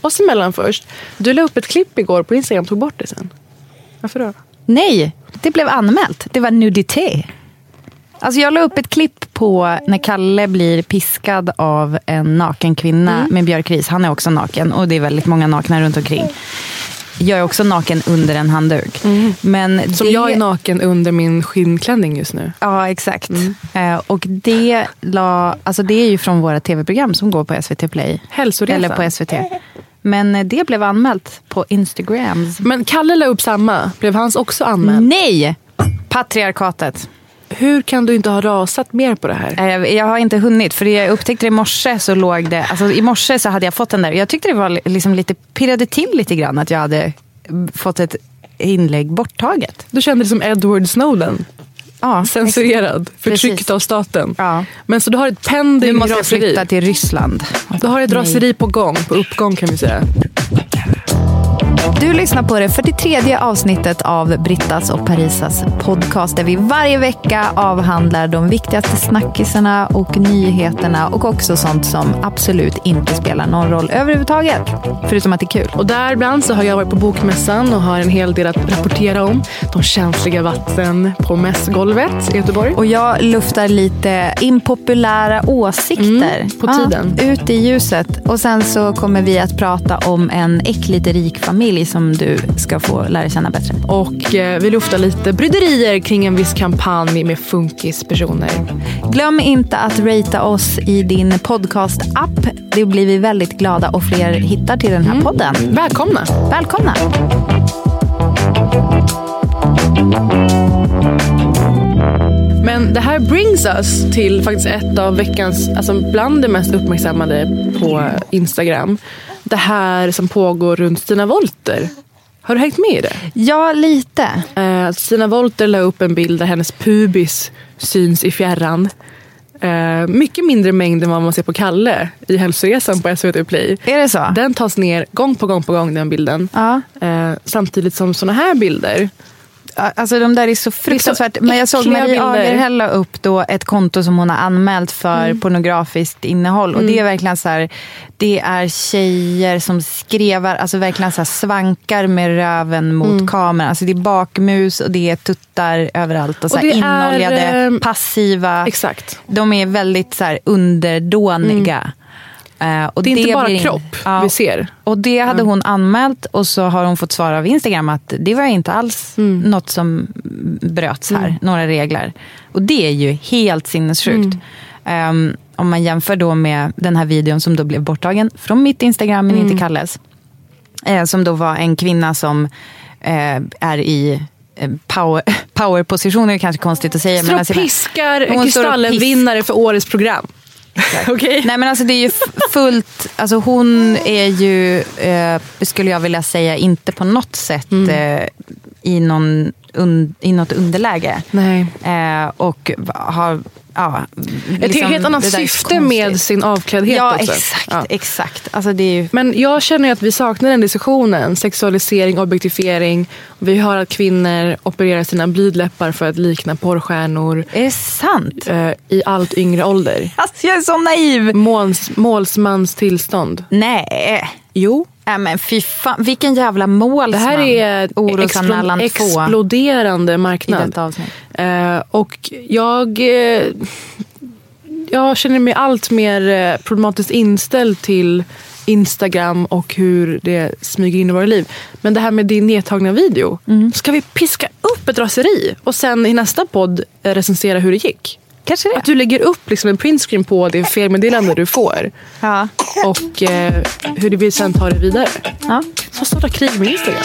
Oss emellan först. Du la upp ett klipp igår på Instagram, tog bort det sen. Varför då? Nej, det blev anmält. Det var nudité. Alltså jag la upp ett klipp på när Kalle blir piskad av en naken kvinna Mm. med björkris. Han är också naken och det är väldigt många nakna runt omkring. Jag är också naken under en handduk. Men Mm. Som det... jag är naken under min skinnklänning just nu. Ja, exakt. Mm. Eh, och det, la, alltså det är ju från våra tv-program som går på SVT Play. Hälsoresan. Eller på SVT. Men eh, det blev anmält på Instagrams. Men Kalle la upp samma. Blev hans också anmäld? Nej! Patriarkatet. Hur kan du inte ha rasat mer på det här? Eh, Jag, jag har inte hunnit, för jag upptäckte det i morse så låg det, alltså i morse så hade jag fått den där. Jag tyckte det var liksom lite, pirrade till lite grann att jag hade fått ett inlägg borttaget. Du kände dig som Edward Snowden. Ja, Censurerad, förtryckt Precis. av staten. Ja. Men så du har ett pending måste jag raseri. flytta till Ryssland. Du har ett Nej. raseri på gång, på uppgång kan vi säga. Du lyssnar på det 43 avsnittet av Brittas och Parisas podcast där vi varje vecka avhandlar de viktigaste snackisarna och nyheterna och också sånt som absolut inte spelar någon roll överhuvudtaget. Förutom att det är kul. Och däribland så har jag varit på Bokmässan och har en hel del att rapportera om. De känsliga vatten på mässgolvet i Göteborg. Och jag luftar lite impopulära åsikter. Mm, på tiden. Ja, ut i ljuset. Och sen så kommer vi att prata om en äckligt rik som du ska få lära känna bättre. Och eh, vi luftar lite bryderier kring en viss kampanj med funkispersoner. Glöm inte att ratea oss i din podcast-app. Det blir vi väldigt glada och fler hittar till den här podden. Välkomna! Välkomna! Men det här brings us till faktiskt ett av veckans, alltså bland det mest uppmärksammade på Instagram. Det här som pågår runt Stina Wolter. Har du hängt med i det? Ja, lite. Eh, Stina Wolter la upp en bild där hennes pubis syns i fjärran. Eh, mycket mindre mängd än vad man ser på Kalle i hälsoresan på SVT Play. Är det så? Den tas ner gång på gång på gång den bilden. Ja. Eh, samtidigt som såna här bilder Alltså de där är så fruktansvärt. Men jag såg Marie. Agerhäll la upp då ett konto som hon har anmält för Mm. pornografiskt innehåll. Och det är verkligen så här, det är tjejer som skrevar, alltså verkligen så här svankar med röven mot Mm. kameran. Alltså det är bakmus och det är tuttar överallt. Och, så Och här det är, inoljade, ehm, passiva. Exakt. De är väldigt så underdåniga. Eh, och Det är inte bara blir- kropp Ja, vi ser. och det hade hon anmält och så har hon fått svar av Instagram att det var inte alls Mm. något som bröts här, några regler. Och det är ju helt sinnessjukt. Mm. Ehm, om man jämför då med den här videon som då blev borttagen från mitt Instagram men Mm. inte Kalles. Eh, som då var en kvinna som eh, är i power, powerpositioner, kanske konstigt att säga. Står och alltså, piskar Kristallen-vinnare för årets program. Okej? Nej men alltså det är ju fullt, alltså hon är ju, eh, skulle jag vilja säga, inte på något sätt Mm. eh, i, någon un, i något underläge. Nej. Eh, och har, ja. Ett liksom, helt annat syfte med sin avkläddhet Ja också. exakt, Ja. exakt. Alltså det är ju, Men jag känner ju att vi saknar den diskussionen. Sexualisering, objektifiering. Vi hör att kvinnor opererar sina blygdläppar för att likna porrstjärnor är det sant? eh, i allt yngre ålder. Alltså jag är så naiv. Måls, målsmans tillstånd. Nej. Jo. Nej men fy fan, vilken jävla målsman. Det här är explo- 2 exploderande marknad. Eh, och jag, eh, jag känner mig allt mer eh, problematiskt inställd till Instagram och hur det smyger in i våra liv. Men det här med din nedtagna video. Mm. Ska vi piska upp ett raseri och sen i nästa podd eh, recensera hur det gick? Kanske det. Att du lägger upp liksom en printscreen på det felmeddelande du får. Ja. Och eh, hur du vill sen ta det vidare. ja. Så starta krig med Instagram.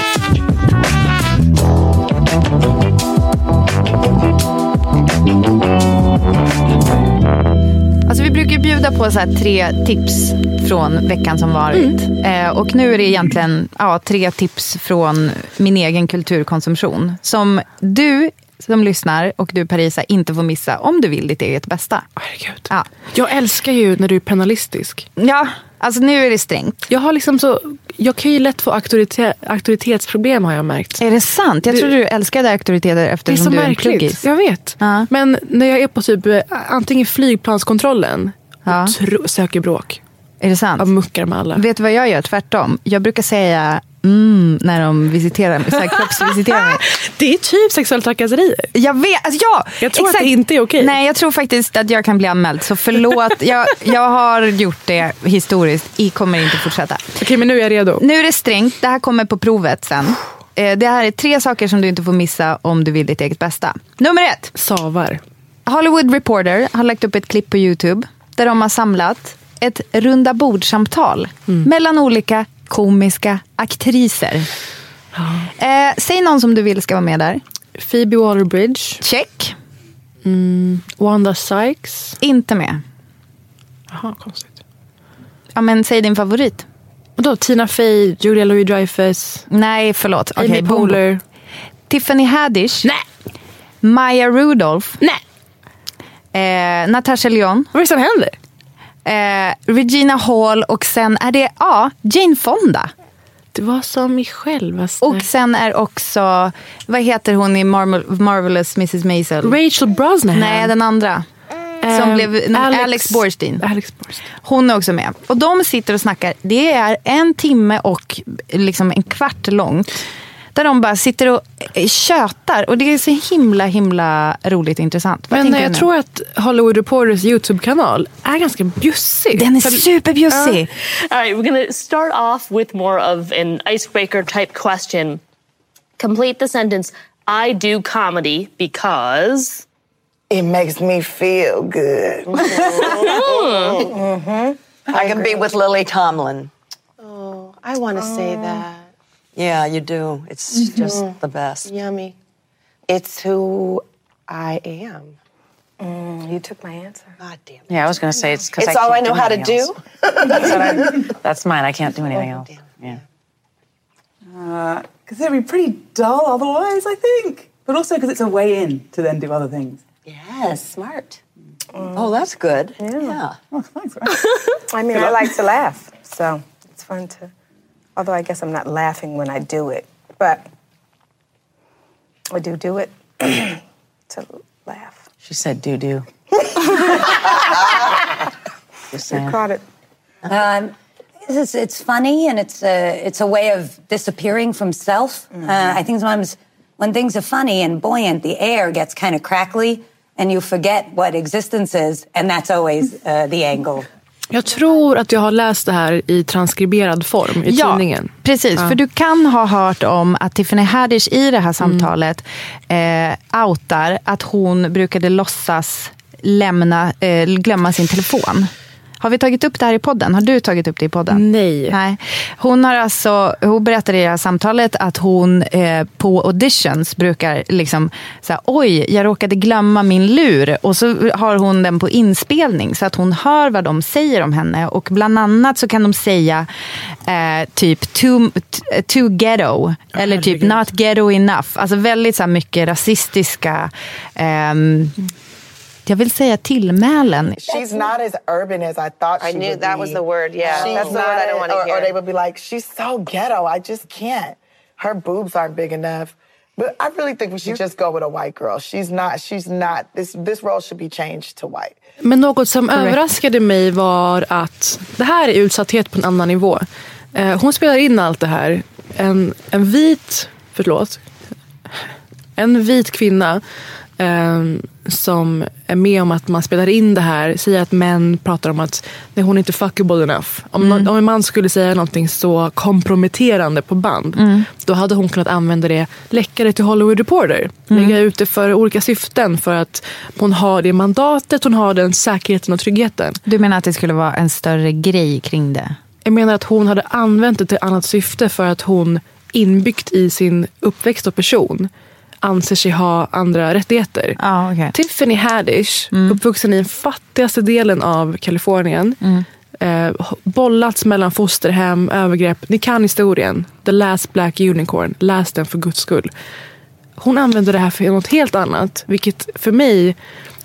Alltså vi brukar bjuda på så tre tips från veckan som varit. Mm. Eh, och nu är det egentligen ja, tre tips från min egen kulturkonsumtion. Som du som lyssnar och du Parisa inte får missa om du vill ditt eget bästa. Herregud. Ja. Jag älskar ju när du är penalistisk. Ja, alltså nu är det strängt. Jag har liksom så, jag kan ju lätt få auktorite, auktoritetsproblem har jag märkt. Är det sant? Jag Du- trodde du älskade auktoriteter eftersom du är en pluggis. Jag vet. Ja. Men när jag är på typ eh, antingen flygplanskontrollen Ja. och tro, söker bråk. Är det sant? Jag muckar med alla. Vet du vad jag gör? Tvärtom. Jag brukar säga mm när de visiterar mig, så här, kroppsvisiterar mig. Det är typ sexuella trakasserier. Jag vet, alltså ja! Jag tror att det inte är okej. Nej, jag tror faktiskt att jag kan bli anmäld. Så förlåt, jag, jag har gjort det historiskt. I kommer inte fortsätta. Okej, men nu är jag redo. Nu är det strängt, det här kommer på provet sen. Eh, Det här är tre saker som du inte får missa om du vill ditt eget bästa. Nummer ett. Savar. Hollywood Reporter har lagt upp ett klipp på YouTube där de har samlat ett runda bordsamtal mellan olika komiska aktriser. Eh, säg någon som du vill ska vara med där. Phoebe Waller-Bridge. Check. Wanda Sykes. Inte med. Jaha, konstigt. Ja, men säg din favorit. Vadå? Tina Fey, Julia Louis-Dreyfus, Nej, förlåt. Amy boom. Poehler. Tiffany Haddish. Nej! Maya Rudolph. Nej! Eh, Natasha Lyon. Vad är det som händer? Eh, Regina Hall och sen är det ja, Jane Fonda. Det var som i självaste... Och sen är också, vad heter hon i Marvel, Marvelous Mrs Maisel? Rachel Brosnahan. Nej, den andra. Som Ehm, blev Alex, Borstein. Alex Borstein. Hon är också med. Och de sitter och snackar. Det är en timme och liksom en kvart långt. Där de bara sitter och eh, tjötar. Och det är så himla, himla roligt och intressant. Vad Men jag tror att Hollywood Reporters YouTube-kanal är ganska bjussig. Den är superbjussig. All right, we're to start off with more of an icebreaker type question. Complete the sentence I do comedy because. It makes me feel good. I can be with Lily Tomlin. I want to say that. Yeah, you do. It's just mm-hmm. the best. Yummy. It's who I am. Mm, you took my answer. God damn it. Yeah, I was going to say it's because It's all I know how to do. That's, I, that's mine. I can't do oh, anything else. Yeah. Uh, because it'd be pretty dull otherwise, I think. But also because it's a way in to then do other things. Yes, smart. Mm. Oh, that's good. Yeah. Oh, thanks. Right? I mean, I like to laugh, so it's fun to. Although I guess I'm not laughing when I do it, but I do do it to laugh. She said do doo. Just saying. Caught it. Um, it's, it's funny and it's a, it's a way of disappearing from self. Uh, I think sometimes when things are funny and buoyant, the air gets kind of crackly and you forget what existence is, and that's always uh, the angle. Jag tror att jag har läst det här i transkriberad form i Ja, tidningen. precis. För du kan ha hört om att Tiffany Haddish i det här samtalet eh, outar att hon brukade låtsas lämna, eh, glömma sin telefon. Har vi tagit upp det här i podden? Har du tagit upp det i podden? Nej. Nej. Hon, har alltså, hon berättade i det här samtalet att hon eh, på auditions brukar liksom säga oj, jag råkade glömma min lur. Och så har hon den på inspelning så att hon hör vad de säger om henne. Och bland annat så kan de säga eh, typ too, too ghetto. Eller typ not ghetto enough. Alltså väldigt så mycket rasistiska ehm, jag vill säga tillmälen. She's not as urban as I thought she I knew would that be. was the word, yeah. She's That's the word I don't wanna or, hear. Or they would be like, she's so ghetto. I just can't. Her boobs aren't big enough. But I really think we should just go with a white girl. She's not. She's not. This this role should be changed to white. Men något som överraskade mig var att det här är utsatthet på en annan nivå. Eh, hon spelar in allt det här. En, en vit, förlåt, en vit kvinna som är med om att man spelar in det här säger att män pratar om att nej, hon är inte fuckable enough. Om, nå- om en man skulle säga någonting så komprometterande på band då hade hon kunnat använda det, läcka det till Hollywood Reporter. Lägga ut det för olika syften för att hon har det mandatet, hon har den säkerheten och tryggheten. Du menar att det skulle vara en större grej kring det? Jag menar att hon hade använt det till annat syfte för att hon inbyggt i sin uppväxt och person anser sig ha andra rättigheter. Ah, okay. Tiffany Haddish, Mm. uppvuxen i den fattigaste delen av Kalifornien. Mm. Eh, bollats mellan fosterhem, övergrepp. Ni kan historien. The last black unicorn. Läs den för guds skull. Hon använde det här för något helt annat. Vilket för mig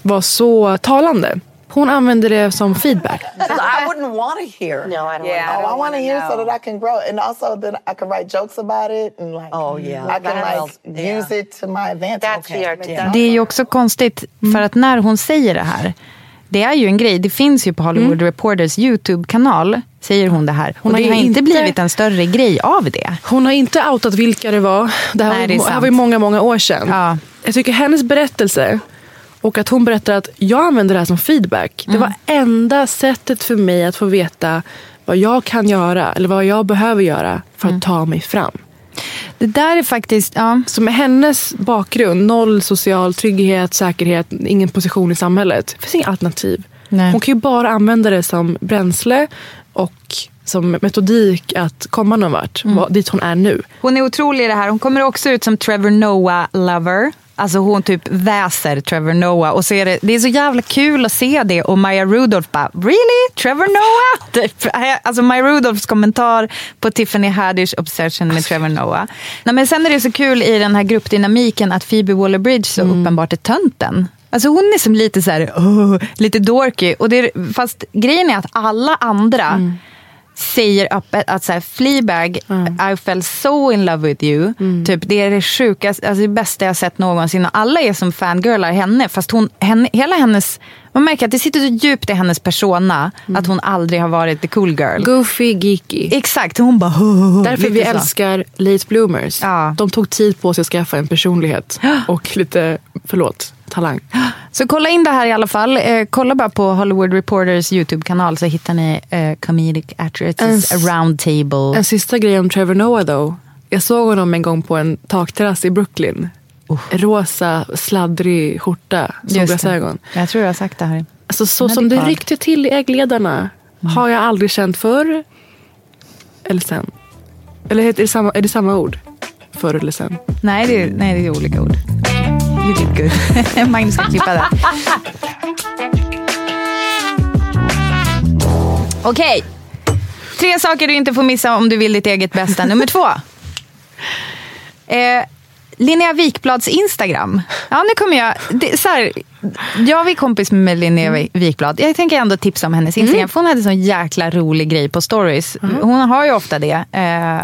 var så talande. Hon använde det som feedback. I wouldn't want to hear. No, I don't Yeah, want oh, I want to hear so that I can grow, and also then I can write jokes about it, and like, Oh, yeah. I can That like will- use it to my advantage. That's the art, yeah. Det är ju också konstigt, för att när hon säger det här, det är ju en grej. Det finns ju på Hollywood Reporters YouTube-kanal, säger hon det här. Hon och det har inte blivit en större grej av det. Hon har inte outat vilka det var. Det här, Nej, var, det är det här var ju många, många år sedan. Ja. Jag tycker hennes berättelse och att hon berättar att jag använder det här som feedback. Det var enda sättet för mig att få veta vad jag kan göra eller vad jag behöver göra för att ta mig fram. Det där är faktiskt, ja. Så med hennes bakgrund, noll social trygghet, säkerhet, ingen position i samhället. Det finns inga alternativ. Nej. Hon kan ju bara använda det som bränsle och som metodik att komma någon vart. vad- Dit hon är nu. Hon är otrolig i det här. Hon kommer också ut som Trevor Noah-lover. Alltså hon typ väser Trevor Noah. Och så är det, det är så jävla kul att se det. Och Maya Rudolph bara, really? Trevor Noah? Typ. Alltså Maya Rudolphs kommentar på Tiffany Haddish obsession med Trevor Noah. Nej, men sen är det så kul i den här gruppdynamiken att Phoebe Waller-Bridge så uppenbart är tönten. Alltså hon är som lite så här, "Åh", lite dorky. Och det är, fast grejen är att alla andra säger öppet att så här, Fleabag, I fell so in love with you. Typ, det är det sjukaste, alltså det bästa jag sett någonsin. Och alla är som fangirlar henne. Fast hon, henne, hela hennes, man märker att det sitter så djupt i hennes persona att hon aldrig har varit the cool girl. Goofy, geeky. Exakt, hon bara... Därför vi så. älskar late bloomers. Ja. De tog tid på sig att skaffa en personlighet och lite, förlåt, talang. Så kolla in det här i alla fall. Eh, kolla bara på Hollywood Reporters YouTube-kanal så hittar ni eh, Comedic Actresses En s- Roundtable. En sista grej om Trevor Noah då. Jag såg honom en gång på en takterrass i Brooklyn. Rosa, sladdrig skjorta, solglasögon. Jag tror jag har sagt det här. Alltså så som det ryckte till i äggledarna har jag aldrig känt förr eller sen. Eller är det samma, är det samma ord? Förr eller sen? Nej, det är, nej, det är olika ord. You did good. Magnus ska klippa det. Okej. Tre saker du inte får missa om du vill ditt eget bästa. Nummer två. Eh, Linnea Wikblads Instagram. Ja, nu kommer jag... Det, så här, jag är kompis med Linnea Mm. Wikblad. Jag tänker ändå tipsa om hennes Instagram. För hon hade sån jäkla rolig grej på stories. Mm. Hon har ju ofta det. Eh,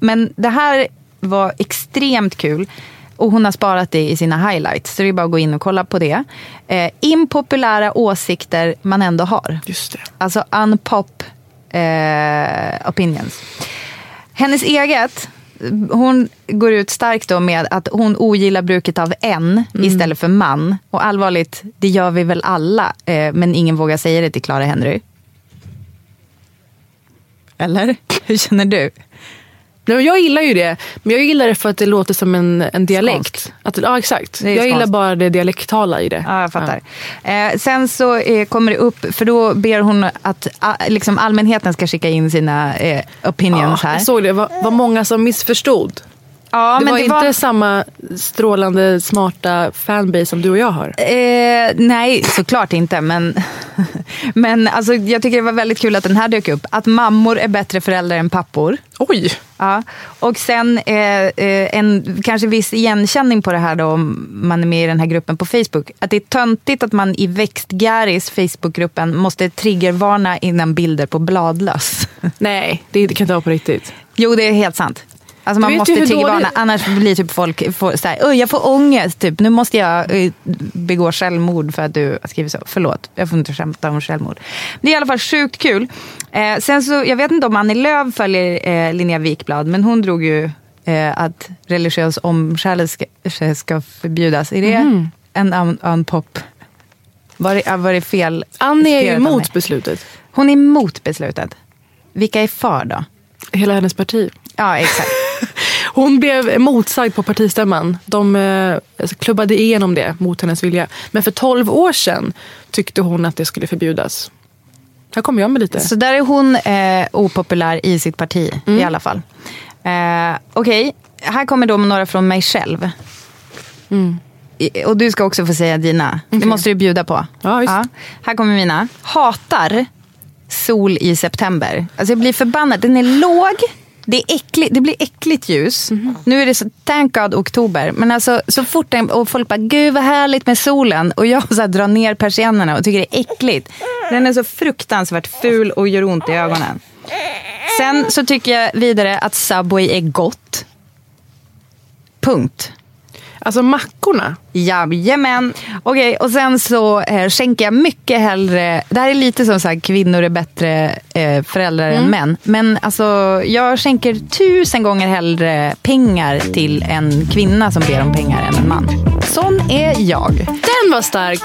men det här var extremt kul. Och hon har sparat det i sina highlights. Så det är bara att gå in och kolla på det. Eh, impopulära åsikter man ändå har. Just det. Alltså unpop eh, opinions. Hennes eget, hon går ut starkt då med att hon ogillar bruket av en istället för man. Och allvarligt, det gör vi väl alla. Eh, men ingen vågar säga det till Clara Henry. Eller? Hur känner du? Nej, jag gillar ju det. Men jag gillar det för att det låter som en, en dialekt. Att, ja, exakt. Jag gillar skånskt. bara det dialektala i det. Ja, jag fattar. Eh, sen så eh, kommer det upp, för då ber hon att ah, liksom allmänheten ska skicka in sina eh, opinions Ja, här. jag såg det. Var, var många som missförstod. Ja, det men var det inte var- samma strålande, smarta fanbase som du och jag har. Eh, nej, såklart inte. Men, men alltså, jag tycker det var väldigt kul att den här dök upp. Att mammor är bättre föräldrar än pappor. Oj! Ja. Och sen eh, eh, en kanske viss igenkänning på det här då, om man är med i den här gruppen på Facebook. Att det är töntigt att man i Växtgäris Facebookgruppen måste triggervarna innan bilder på bladlöss. Nej, det, det kan inte vara på riktigt. Jo, det är helt sant. Alltså man måste triggervarna, dåligt- annars blir typ folk får, så här, "Oj, jag får ångest, typ. nu måste jag eh, begå självmord för att du har skrivit så. Förlåt, jag får inte skämta om självmord. Det är i alla fall sjukt kul. Eh, sen så, jag vet inte om Annie Lööf följer eh, Linnea Wikblad, men hon drog ju eh, att religiös omskärelse ska, ska förbjudas. Är det Mhm. en un, unpop? Var det, var det fel? Annie är ju emot beslutet. Hon är emot beslutet. Vilka är för då? Hela hennes parti. Ja, exakt. Hon blev motsagd på partistämman. De eh, klubbade igenom det mot hennes vilja. Men för 12 år sedan tyckte hon att det skulle förbjudas. Här kommer jag med lite. Så där är hon eh, opopulär i sitt parti Mm. i alla fall. Eh, Okej, här kommer då några från mig själv. I- Och du ska också få säga dina. Det måste du bjuda på. Ja, visst. Här kommer mina. Hatar sol i september. Alltså jag blir förbannad. Den är låg. Det, är äckligt, det blir äckligt ljus. Nu är det så, thank God oktober. Men alltså så fort den, och folk bara, gud vad härligt med solen. Och jag så här, drar ner persiennerna och tycker det är äckligt. Den är så fruktansvärt ful och gör ont i ögonen. Sen så tycker jag vidare att Subway är gott. Punkt. Alltså mackorna. Jajamän. Okej, och sen så eh, skänker jag mycket hellre... Det här är lite som så här, kvinnor är bättre eh, föräldrar än män. Men alltså, jag skänker tusen gånger hellre pengar till en kvinna som ber om pengar än en man. Sån är jag. Den var stark.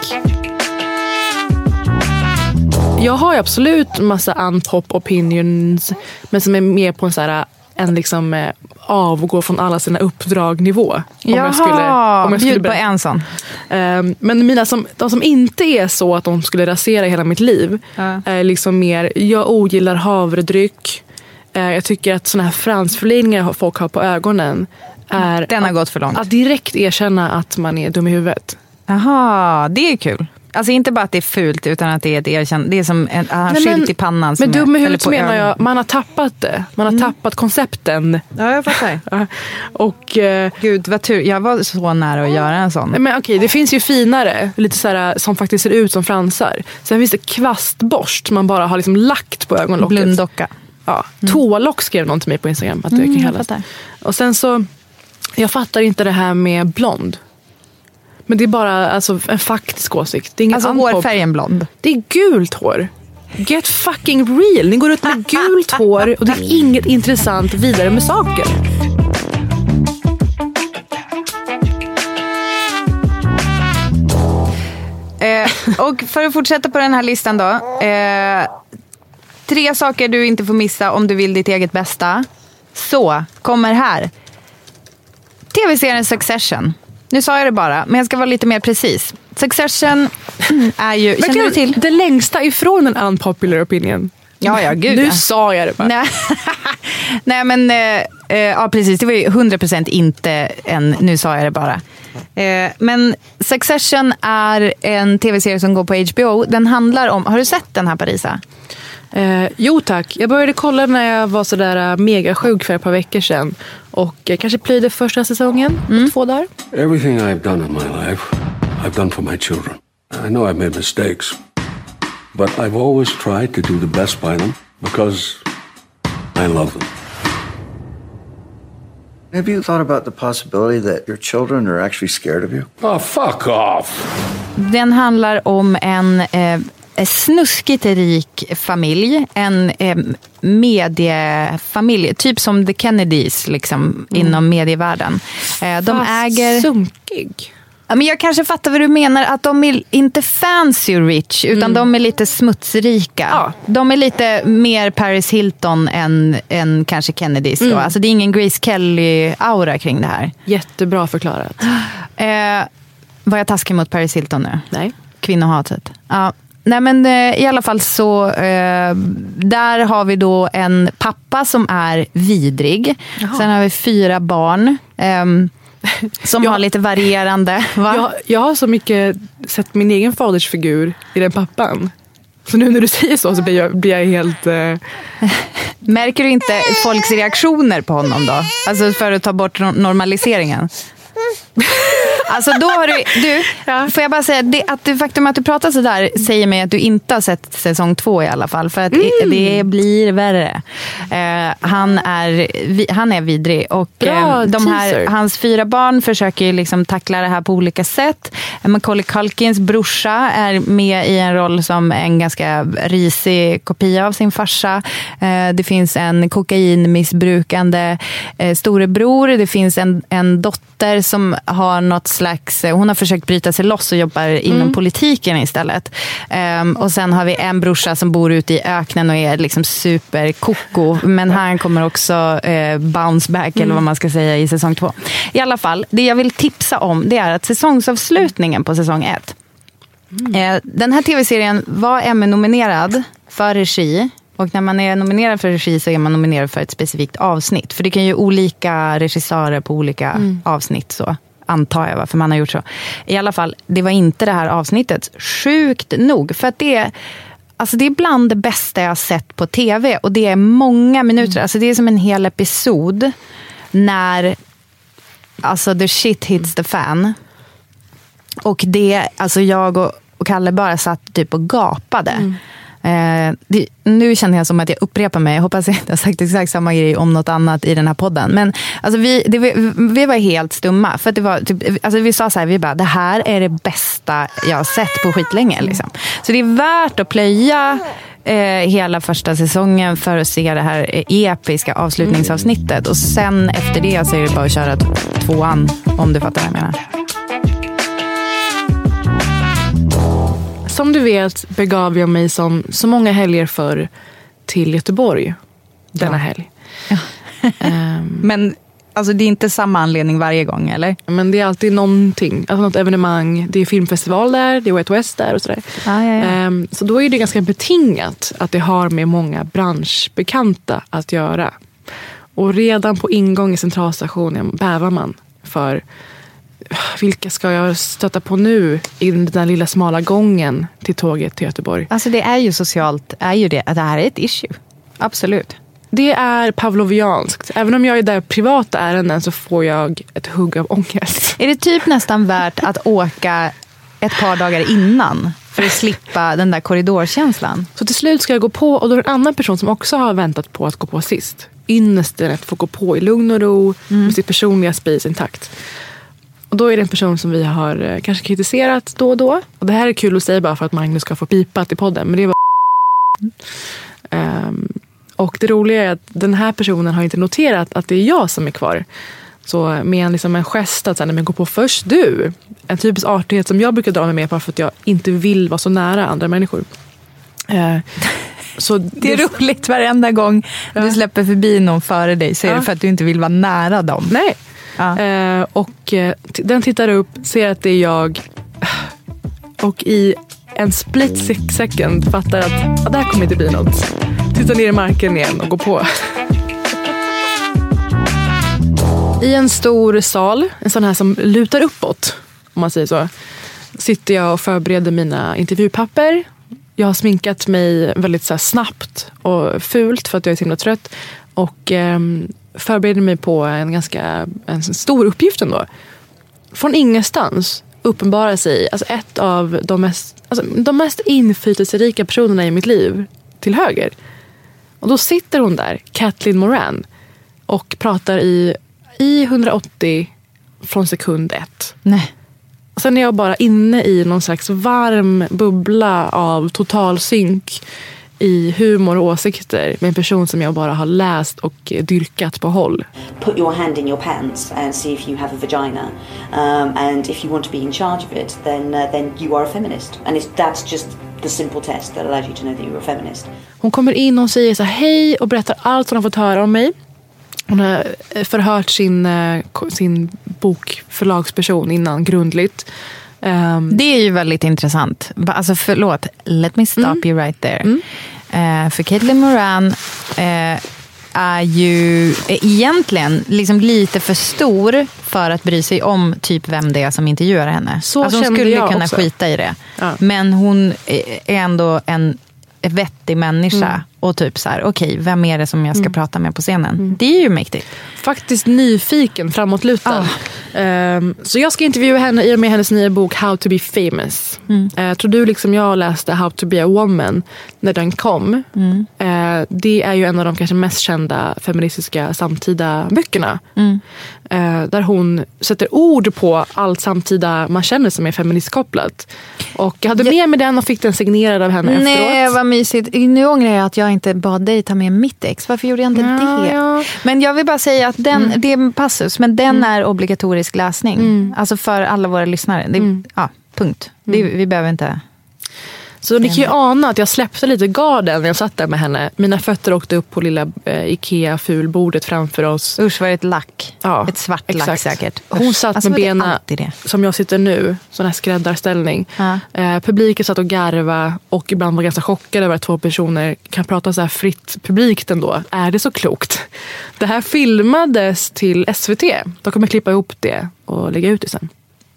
Jag har absolut massa unpop opinions, men som är mer på en så här, en liksom eh, avgå från alla sina uppdrag nivå. Om Jaha, bjud på en sån. Ehm, men mina som, de som inte är så att de skulle rasera hela mitt liv är liksom mer, jag ogillar havredryck. Eh, jag tycker att såna här fransförlängningar folk har på ögonen är Den har att, gått för långt. att direkt erkänna att man är dum i huvudet. Jaha, det är kul. Alltså inte bara att det är fult utan att det är ett erkännande. Det är som en en Nej, skylt i pannan. Men dum i huvudet menar jag, man har tappat det. Man har tappat koncepten. Ja, jag fattar. Och, eh, Gud, vad tur. Jag var så nära att göra en sån. Men okej, det finns ju finare, lite så här, som faktiskt ser ut som fransar. Sen finns det kvastborst man bara har liksom lagt på ögonlocket. Blunddocka. Ja, Tålock skrev någon till mig på Instagram. Att det Mm, kan kallas. Och sen så, jag fattar inte det här med blond. Men det är bara alltså, en faktisk åsikt. Det är ingen Alltså hårfärgen blond. Det är gult hår. Get fucking real. Ni går ut med gult hår och det är inget intressant vidare med saker. Eh, och för att fortsätta på den här listan då. Eh, tre saker du inte får missa om du vill ditt eget bästa. Så, kommer här. Tv-serien Succession. Nu sa jag det bara, men jag ska vara lite mer precis. Succession är ju... Känner du till? Det längsta ifrån en unpopular opinion. Ja, ja, gud Nu ja. sa jag det bara. Nej, Nej men eh, eh, ja, precis. Det var ju 100% inte en nu sa jag det bara. Eh, men Succession är en tv-serie som går på HBO. Den handlar om, har du sett den här Parisa? Eh, jo tack. Jag började kolla när jag var sådär uh, megasjuk för ett par veckor sedan. Och eh, kanske plöjde första säsongen på två dagar. Everything I've done in my life, I've done for my children. I know I've made mistakes, but I've always tried to do the best by them because I love them. Have you thought about the possibility that your children are actually scared of you? Oh, fuck off! Den handlar om en eh, snuskigt rik familj. En eh, mediefamilj, typ som The Kennedys liksom, inom medievärlden. Eh, de Fast äger... Sunkig. Ja, men jag kanske fattar vad du menar. Att de är inte fancy rich, utan de är lite smutsrika. De är lite mer Paris Hilton än, än kanske Kennedys. Då. Mm. Alltså, det är ingen Grace Kelly-aura kring det här. Jättebra förklarat. Eh, var jag taskig mot Paris Hilton nu? Nej. Kvinnohatet. Ja. Nej men eh, i alla fall så, eh, där har vi då en pappa som är vidrig. Sen har vi fyra barn. ehm, som har lite varierande. Va? Jag, jag har så mycket sett min egen fadersfigur i den pappan. Så nu när du säger så så blir jag, blir jag helt... Eh... Märker du inte folks reaktioner på honom då? Alltså för att ta bort no- normaliseringen. Alltså då har du, du får jag bara säga, det, att det faktum att du pratar sådär säger mig att du inte har sett säsong två i alla fall. För att det, det blir värre. Eh, han, är, vi, han är vidrig. Och Bra eh, de här, teaser. hans fyra barn försöker liksom tackla det här på olika sätt. Macaulay Culkins brorsa är med i en roll som en ganska risig kopia av sin farsa. Eh, det finns en kokainmissbrukande eh, storebror. Det finns en, en dotter som har något slags... eh, Hon har försökt bryta sig loss och jobbar inom politiken istället. Ehm, och sen har vi en brorsa som bor ute i öknen och är liksom superkoko. Men han kommer också eh, bounce back, eller vad man ska säga, i säsong två. I alla fall, det jag vill tipsa om det är att säsongsavslutningen på säsong ett. Eh, den här tv-serien var Emmy-nominerad för regi. Och när man är nominerad för regi så är man nominerad för ett specifikt avsnitt. För det kan ju olika regissörer på olika Mm. avsnitt. så. Antar jag varför man har gjort så. I alla fall, det var inte det här avsnittet. Sjukt nog. För att det är, alltså det är bland det bästa jag sett på tv. Och det är många minuter. Mm. Alltså det är som en hel episod. När alltså the shit hits the fan. Och det, alltså jag och, och Kalle bara satt typ och gapade. Mm. Eh, det, nu känner jag som att jag upprepar mig. Jag hoppas jag inte har sagt exakt samma grej om något annat i den här podden. Men alltså vi, det, vi, vi var helt stumma. För att det var typ, alltså vi sa så här, vi bara, det här är det bästa jag har sett på skitlänge. Liksom. Så det är värt att plöja eh, hela första säsongen för att se det här episka avslutningsavsnittet. Och sen efter det så är det bara att köra tvåan, om du fattar vad jag menar. Som du vet begav jag mig som så många helger förr till Göteborg denna helg. Ehm, Men alltså, det är inte samma anledning varje gång, eller? Men det är alltid någonting, alltså något evenemang. Det är filmfestival där, det är Out West där och sådär. Ja, ja, ja. Ehm, så då är det ganska betingat att det har med många branschbekanta att göra. Och redan på ingång i centralstationen bävar man för vilka ska jag stöta på nu i den där lilla smala gången till tåget till Göteborg? Alltså det är ju socialt, är ju det, att det här är ett issue. Absolut. Det är pavlovianskt. Även om jag är där privata ärenden så får jag ett hugg av ångest. Är det typ nästan värt att åka ett par dagar innan för att slippa den där korridorkänslan? Så till slut ska jag gå på och då är det en annan person som också har väntat på att gå på sist. Ynnesten att få gå på i lugn och ro med sitt personliga space intakt. Och då är det en person som vi har eh, kanske kritiserat då och då. Och det här är kul att säga bara för att Magnus ska få pipat i podden. Men det var Ehm, Och det roliga är att den här personen har inte noterat att det är jag som är kvar. Så med en, liksom en gest att säga, "Nej, men gå på först du. En typisk artighet som jag brukar dra mig med bara för att jag inte vill vara så nära andra människor. Eh, Så Det är roligt varenda gång du släpper förbi någon före dig så är det Ja. för att du inte vill vara nära dem. Nej. Eh, och eh, den tittar upp, ser att det är jag och i en split second fattar att ah, det här kommer inte bli något. Tittar ner i marken igen och går på. I en stor sal, en sån här som lutar uppåt, om man säger så, sitter jag och förbereder mina intervjupapper. Jag har sminkat mig väldigt så här snabbt och fult för att jag är så himla trött. Och eh, förbereder mig på en ganska en stor uppgift ändå. Från ingenstans uppenbarar sig alltså ett av de mest, alltså, de mest inflytelserika personerna i mitt liv till höger. Och då sitter hon där, Kathleen Moran, och pratar i, i 180 från sekund ett. Nej. Och sen är jag bara inne i någon slags varm bubbla av total synk i humor och åsikter med en person som jag bara har läst och dyrkat på håll. put your hand in your pants and see if you have a vagina. Um, and if you want to be in charge of it, then uh, then you are a feminist. And it's, that's just the simple test that allows you to know that you're a feminist. Hon kommer in och säger så här, hej och berättar allt hon har fått höra om mig. Hon har eh, förhört sin, eh, sin bokförlagsperson innan grundligt. Ehm, Det är ju väldigt intressant. Alltså förlåt, let me stop Mm. you right there. Eh, för Caitlin Moran eh, är ju eh, egentligen liksom lite för stor för att bry sig om typ vem det är som intervjuar henne. Så alltså hon kände skulle jag kunna också. skita i det. Ja. Men hon är ändå en vettig människa. Mm. Och typ så här, okej, vem är det som jag ska Mm. prata med på scenen? Det är ju mäktigt. faktiskt nyfiken, framåtlutad. Ehm, så jag ska intervjua henne i och med hennes nya bok How to be famous. Uh, tror du liksom jag läste How to be a woman när den kom. Eh, det är ju en av de kanske mest kända feministiska samtida böckerna. Eh, där hon sätter ord på allt samtida man känner som är feministkopplat. Och jag hade med mig den och fick den signerad av henne Nej, efteråt. vad mysigt. Nu ångrar jag att jag inte bad dig ta med mitt ex. Varför gjorde jag inte Ja, det? ja. Men jag vill bara säga att den, det är en passus, men den är obligatorisk läsning. Alltså för alla våra lyssnare. Det, ja, punkt. Det, vi behöver inte... Så ni kan ju ana att jag släppte lite garden när jag satt där med henne. Mina fötter åkte upp på lilla eh, Ikea-fulbordet framför oss. Usch, var det ett lack? Ja, ett svart lack säkert. Hon Usch. satt Alltså, med benen som jag sitter nu, sån här skräddarställning. Ja. Eh, publiken satt och garva och ibland var ganska chockade över att två personer kan prata så här fritt publikt ändå. Är det så klokt? Det här filmades till SVT. De kommer klippa ihop det och lägga ut det sen.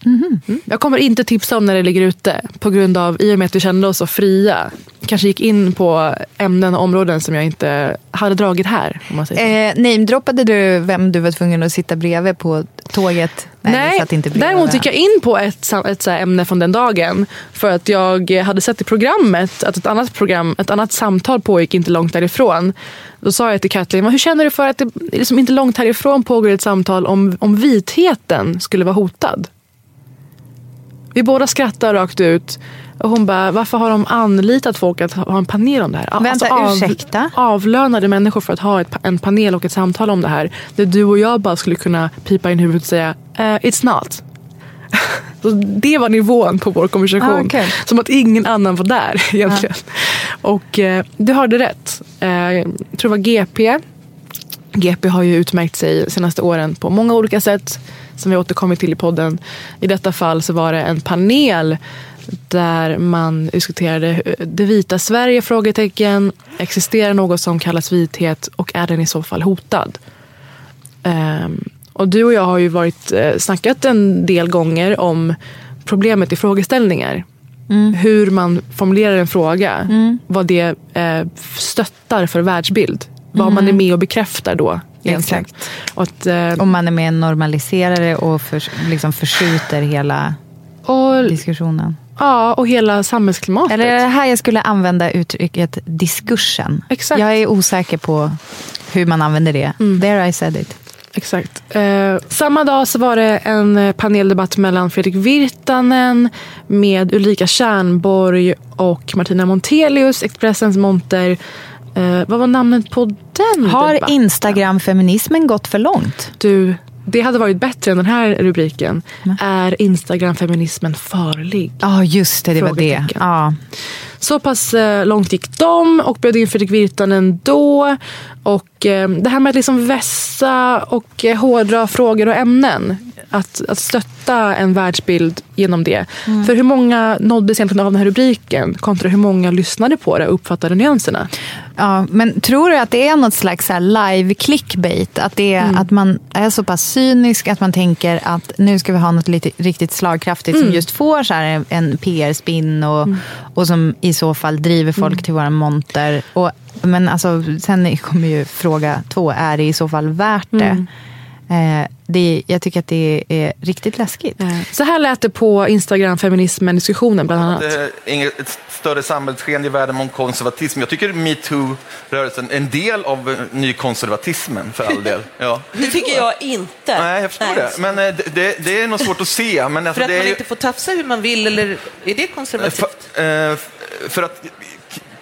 Mm. Jag kommer inte tipsa om när det ligger ute på grund av, i och med att vi kände oss så fria, kanske gick in på ämnen och områden som jag inte hade dragit här. Om man säger. Eh, namedroppade du vem du var tvungen att sitta bredvid på tåget? Nej, satt inte bredvid däremot gick jag in på ett, ett så ämne från den dagen. För att jag hade sett i programmet att ett annat, program, ett annat samtal pågick inte långt därifrån. Då sa jag till Katlin, "Men hur känner du för att det liksom inte långt härifrån pågår ett samtal om, om vitheten skulle vara hotad? Vi båda skrattar rakt ut. Och hon bara, varför har de anlitat folk att ha en panel om det här? Alltså Vänta, ursäkta? Avlönade människor för att ha ett, en panel och ett samtal om det här. Där du och jag bara skulle kunna pipa in huvudet och säga, eh, it's not. Så det var nivån på vår konversation. Ah, okej. Som att ingen annan var där egentligen. Och eh, du hörde rätt. Eh, jag tror det var GP. GP har ju utmärkt sig de senaste åren på många olika sätt. Som vi återkommit till i podden. I detta fall så var det en panel där man diskuterade hur- det vita Sverige? frågetecken. Existerar något som kallas vithet och är den i så fall hotad? Ehm, och du och jag har ju varit, eh, snackat en del gånger om problemet i frågeställningar. Hur man formulerar en fråga. Vad det eh, stöttar för världsbild. Vad man är med och bekräftar då. Exakt. Och eh, Om man är med och normaliserar det och för, liksom förskjuter hela och, diskussionen. ja, och hela samhällsklimatet. Eller är det här jag skulle använda uttrycket diskursen? Exakt. Jag är osäker på hur man använder det. There I said it. Exakt. Eh, samma dag så var det en eh, paneldebatt mellan Fredrik Virtanen med Ulrika Tjärnborg och Martina Montelius, Expressens monter. Eh, vad var namnet på den Har debatten? Instagram-feminismen gått för långt? Du, det hade varit bättre än den här rubriken. Är Instagram-feminismen farlig? Ja, just det. Det var det. Ja. Så pass eh, långt gick de och bjöd in Fredrik Virtanen då. Och det här med att liksom vässa och eh, hårdra frågor och ämnen. Att, att stötta en världsbild genom det. Mm. För hur många nåddes egentligen av den här rubriken kontra hur många lyssnade på det och uppfattade nyanserna? Ja, men tror du att det är något slags live clickbait? Att, det är, att man är så pass cynisk att man tänker att nu ska vi ha något lite, riktigt slagkraftigt som just får så en- en PR-spin och, och som i så fall driver folk till våra monter. Och, men alltså, sen kommer ju fråga två, är det i så fall värt det? Eh, det jag tycker att det är riktigt läskigt. Så här lät det på Instagram-feminismen-diskussionen bland annat. Det är inget ett större samhällssken i världen om konservatism. Jag tycker metoo-rörelsen är en del av eh, nykonservatismen för all del. Ja. Det tycker jag inte. Nej, jag förstår det. Men eh, det, det, det är nog svårt att se. Men alltså, För att det är man ju- inte får tafsa hur man vill, eller är det konservativt? För, eh, för att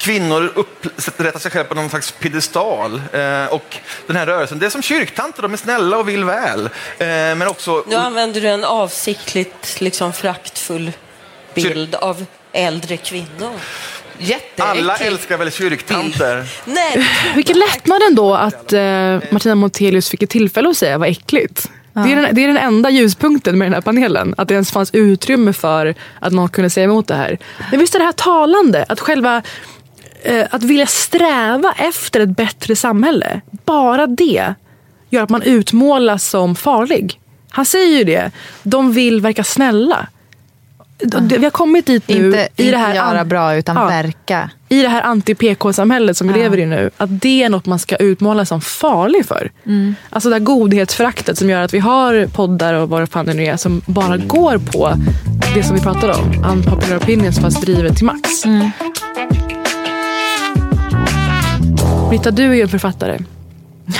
kvinnor upprättar sig själva på någon slags piedestal. Eh, och den här rörelsen, det är som kyrktanter, de är snälla och vill väl. Eh, men också... Nu använder du en avsiktligt liksom fraktfull bild av äldre kvinnor. Jätteäckligt. Alla älskar väl kyrktanter? Nej, Vilken lättnad ändå att eh, Martina Montelius fick ett tillfälle att säga vad äckligt. Det, är den, det är den enda ljuspunkten med den här panelen. Att det ens fanns utrymme för att någon kunde säga emot det här. Men visst är det här talande? Att själva att vilja sträva efter ett bättre samhälle. Bara det gör att man utmålas som farlig. Han säger ju det. De vill verka snälla. Det- Vi har kommit dit nu. Inte, i inte det här göra an- bra, utan Ja verka. i det här anti-PK-samhället som vi lever i nu, att det är något man ska utmåla som farlig för. Mm. Alltså det här godhetsföraktet som gör att vi har poddar och vad fan det nu är som bara går på det som vi pratar om. Unpopular opinions fast drivet till max. Mm. Britta, du är ju en författare.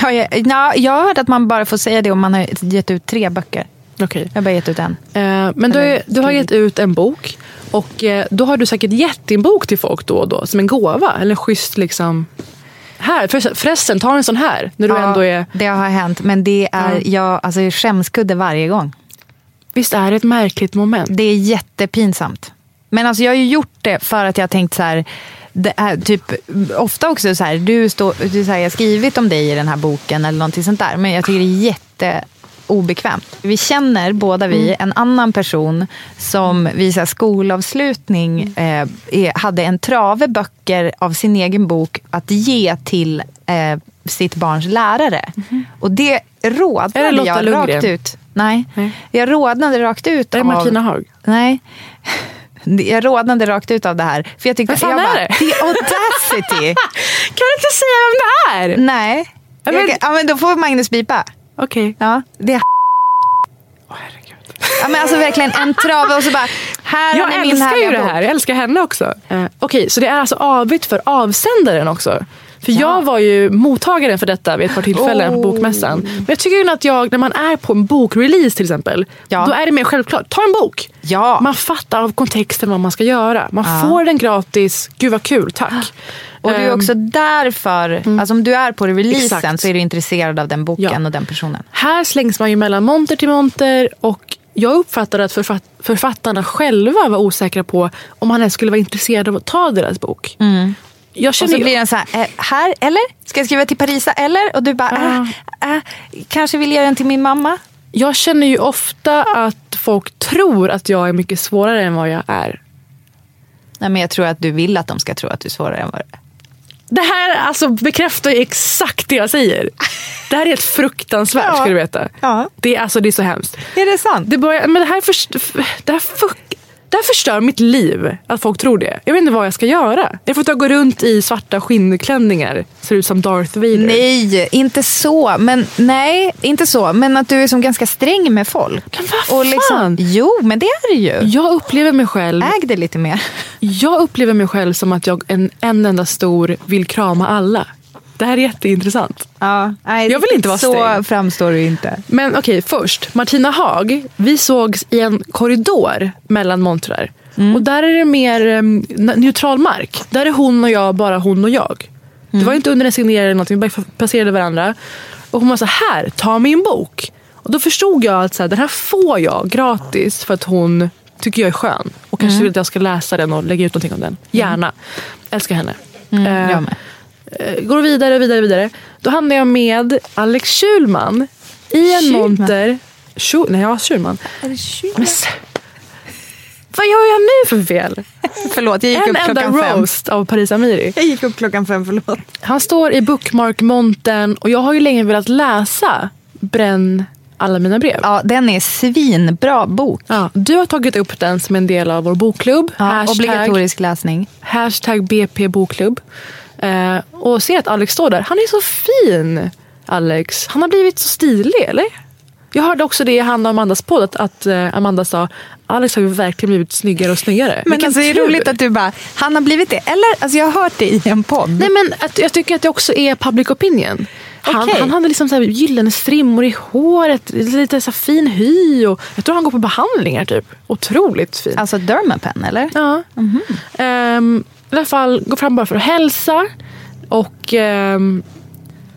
Ja, jag, ja, jag har hört att man bara får säga det om man har gett ut tre böcker. Okej. Jag har bara gett ut en. Eh, men du, du har gett ut en bok och eh, då har du säkert gett din bok till folk då och då som en gåva. Eller en schysst liksom... Här, förresten- förresten, ta en sån här. När du Ja, ändå är... Det har hänt, men det är Ja. jag, alltså, skämskudde varje gång. Visst är det ett märkligt moment? Det är jättepinsamt. Men alltså jag har ju gjort det för att jag har tänkt så här, det är typ, ofta också så här, du, står, du så här, jag har skrivit om dig i den här boken eller någonting sånt där. Men jag tycker det är jätte obekvämt. Vi känner båda vi Mm. en annan person som vid så skolavslutning eh, hade en trave böcker av sin egen bok att ge till eh, sitt barns lärare. Och det det rådnade Lotta jag Lundgren? rakt ut. Nej, jag rådnade rakt ut Är det av... Martina Haag? Nej. Jag rådnade rakt ut av det här. För jag tyckte, Vad fan jag är bara, det? The audacity! Kan du inte säga vem det är? Nej. men- Jag ja, men då får Magnus bipa. Okej. Ja, det är Ja, men alltså verkligen en trave och så bara, här Jag ni min älskar ju det här. Jag älskar henne också. Eh, Okej, så det är alltså avigt för avsändaren också. För jag var ju mottagaren för detta vid ett par tillfällen på Oh. bokmässan. Men jag tycker ju att jag, när man är på en bokrelease till exempel, då är det mer självklart. Ta en bok! Ja. Man fattar av kontexten vad man ska göra. Man Ja. får den gratis. Gud vad kul, tack. Och det är Ehm, också därför, alltså om du är på releasen Exakt. så är du intresserad av den boken och den personen. Här slängs man ju mellan monter till monter och jag uppfattade att författ- författarna själva var osäkra på om han ens skulle vara intresserad av att ta deras bok. Jag Och känner så ju- blir den så här, eh, här eller? Ska jag skriva till Parisa eller? Och du bara, äh, äh, kanske vill jag den till min mamma? Jag känner ju ofta att folk tror att jag är mycket svårare än vad jag är. Nej, men jag tror att du vill att de ska tro att du är svårare än vad du är. Det här alltså bekräftar ju exakt det jag säger. Det här är helt fruktansvärt Ja. ska du veta. Det, är, alltså, det är så hemskt. Är det sant? Det, börjar, men det, här först, det, här fuck, det här förstör mitt liv att folk tror det. Jag vet inte vad jag ska göra. Jag får ta gå runt i svarta skinnklänningar. Ser ut som Darth Vader. Nej, inte så. Men, nej, inte så. Men att du är som ganska sträng med folk. Men vad Och liksom, fan? jo, men det är det ju. Jag upplever mig själv... Äg det lite mer. Jag upplever mig själv som att jag en, en enda stor vill krama alla. Det här är jätteintressant. Ja, nej, jag vill inte vara Så sträng. framstår du inte. Men okej, först. Martina Haag. Vi sågs i en korridor mellan montrar. Mm. Och där är det mer um, neutral mark. Där är hon och jag bara hon och jag. Det Mm. var inte under en signering eller någonting. Vi bara passerade varandra. Och hon var så här, ta min bok. Och då förstod jag att så här, den här får jag gratis för att hon tycker jag är skön. Och kanske Mm. vill att jag ska läsa den och lägga ut någonting om den. Gärna. Älskar henne. Mm, Eh, jag med. Eh, går vidare, vidare, vidare. Då hamnar jag med Alex Schulman i en Schulman? monter. Schul, nej, ja, Schulman. Men, s- vad gör jag nu för fel? Förlåt, jag gick en upp enda klockan fem. roast av Paris Amiri. Jag gick upp klockan fem, förlåt. Han står i bookmark-montern och jag har ju länge velat läsa Bränn alla mina brev. Ja, den är svinbra bok. Ja, du har tagit upp den som en del av vår bokklubb. Ja, obligatorisk läsning. Hashtag BP bokklubb. Eh, och ser att Alex står där. Han är så fin, Alex. Han har blivit så stilig, eller? Jag hörde också det i han och Amandas podd, att, att eh, Amanda sa Alex har ju verkligen blivit snyggare och snyggare. Men alltså, det är roligt att du bara, han har blivit det. Eller, alltså jag har hört det i en podd. Nej men att, jag tycker att det också är public opinion. Han, Okej. han hade liksom så här gyllene strimmor i håret, lite så fin hy och jag tror han går på behandlingar typ. Otroligt fin. Alltså Dermapen eller? Ja. Ehm, I alla fall går fram bara för att hälsa. Och ehm,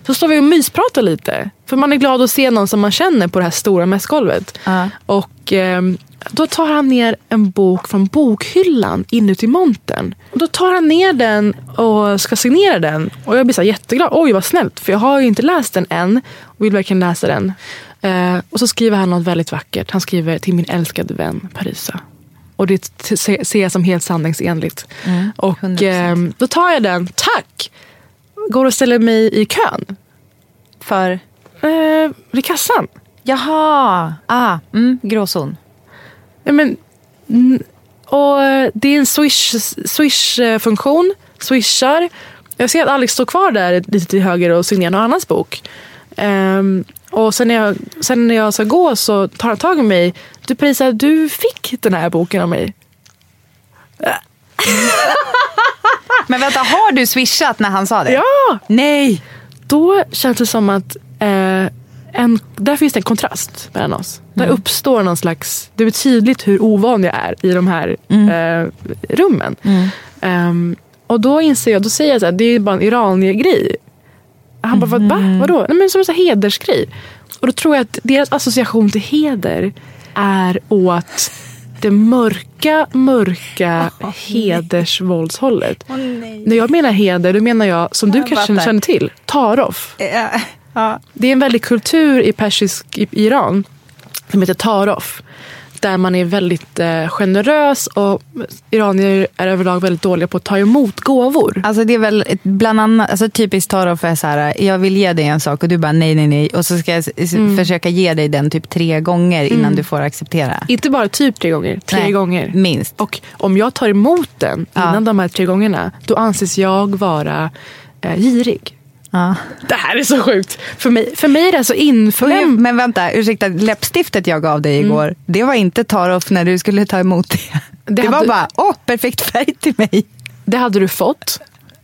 så står vi och myspratar lite. För man är glad att se någon som man känner på det här stora mässgolvet. Och ehm, då tar han ner en bok från bokhyllan inuti montern. Och då tar han ner den och ska signera den. Och jag blir så jätteglad. Oj vad snällt. För jag har ju inte läst den än. Och vill verkligen läsa den. Eh, och så skriver han något väldigt vackert. Han skriver till min älskade vän Parisa. Och det ser jag som helt sanningsenligt. Mm, och 100%. ehm, då tar jag den, tack! Går och ställer mig i kön. För? Eh, vid kassan. Jaha, ah, mm, gråzon. Ja, men, och eh, det är en swish, swish-funktion. Swishar. Jag ser att Alex står kvar där lite till höger och signerar någon annans bok. Ehm, och sen när, jag, sen när jag ska gå så tar han tag i mig. Du Parisa, du fick den här boken av mig. Men vänta, har du swishat när han sa det? Ja! Nej! Då känns det som att eh, en, där finns det en kontrast mellan oss. Där Mm. uppstår någon slags... Det är tydligt hur ovan jag är i de här Mm. eh, rummen. Ehm, och då inser jag, då säger jag så här, det är bara en iranier-grej. Han bara, Mm. va? Vadå? Nej, men som en hedersgrej. Och då tror jag att deras association till heder är åt det mörka, mörka hedersvåldshållet. När jag menar heder, då menar jag, som du Jag kanske känner till, tarof. Det är en väldig kultur i persisk i Iran som heter tarof. Där man är väldigt eh, generös och iranier är överlag väldigt dåliga på att ta emot gåvor. Alltså det är väl bland annat, alltså typiskt Toroff är så här, jag vill ge dig en sak och du bara nej, nej, nej. Och så ska jag Mm. försöka ge dig den typ tre gånger innan Mm. du får acceptera. Inte bara typ tre gånger, tre Nej, gånger. Minst. Och om jag tar emot den Ja. innan de här tre gångerna, då anses jag vara eh, girig. Ja. Det här är så sjukt. För mig, för mig är det alltså inflämt. Men, vänta, ursäkta, läppstiftet jag gav dig igår, det var inte Toroff när du skulle ta emot det. Det, var hade- bara, åh, perfekt färg till mig. Det hade du fått.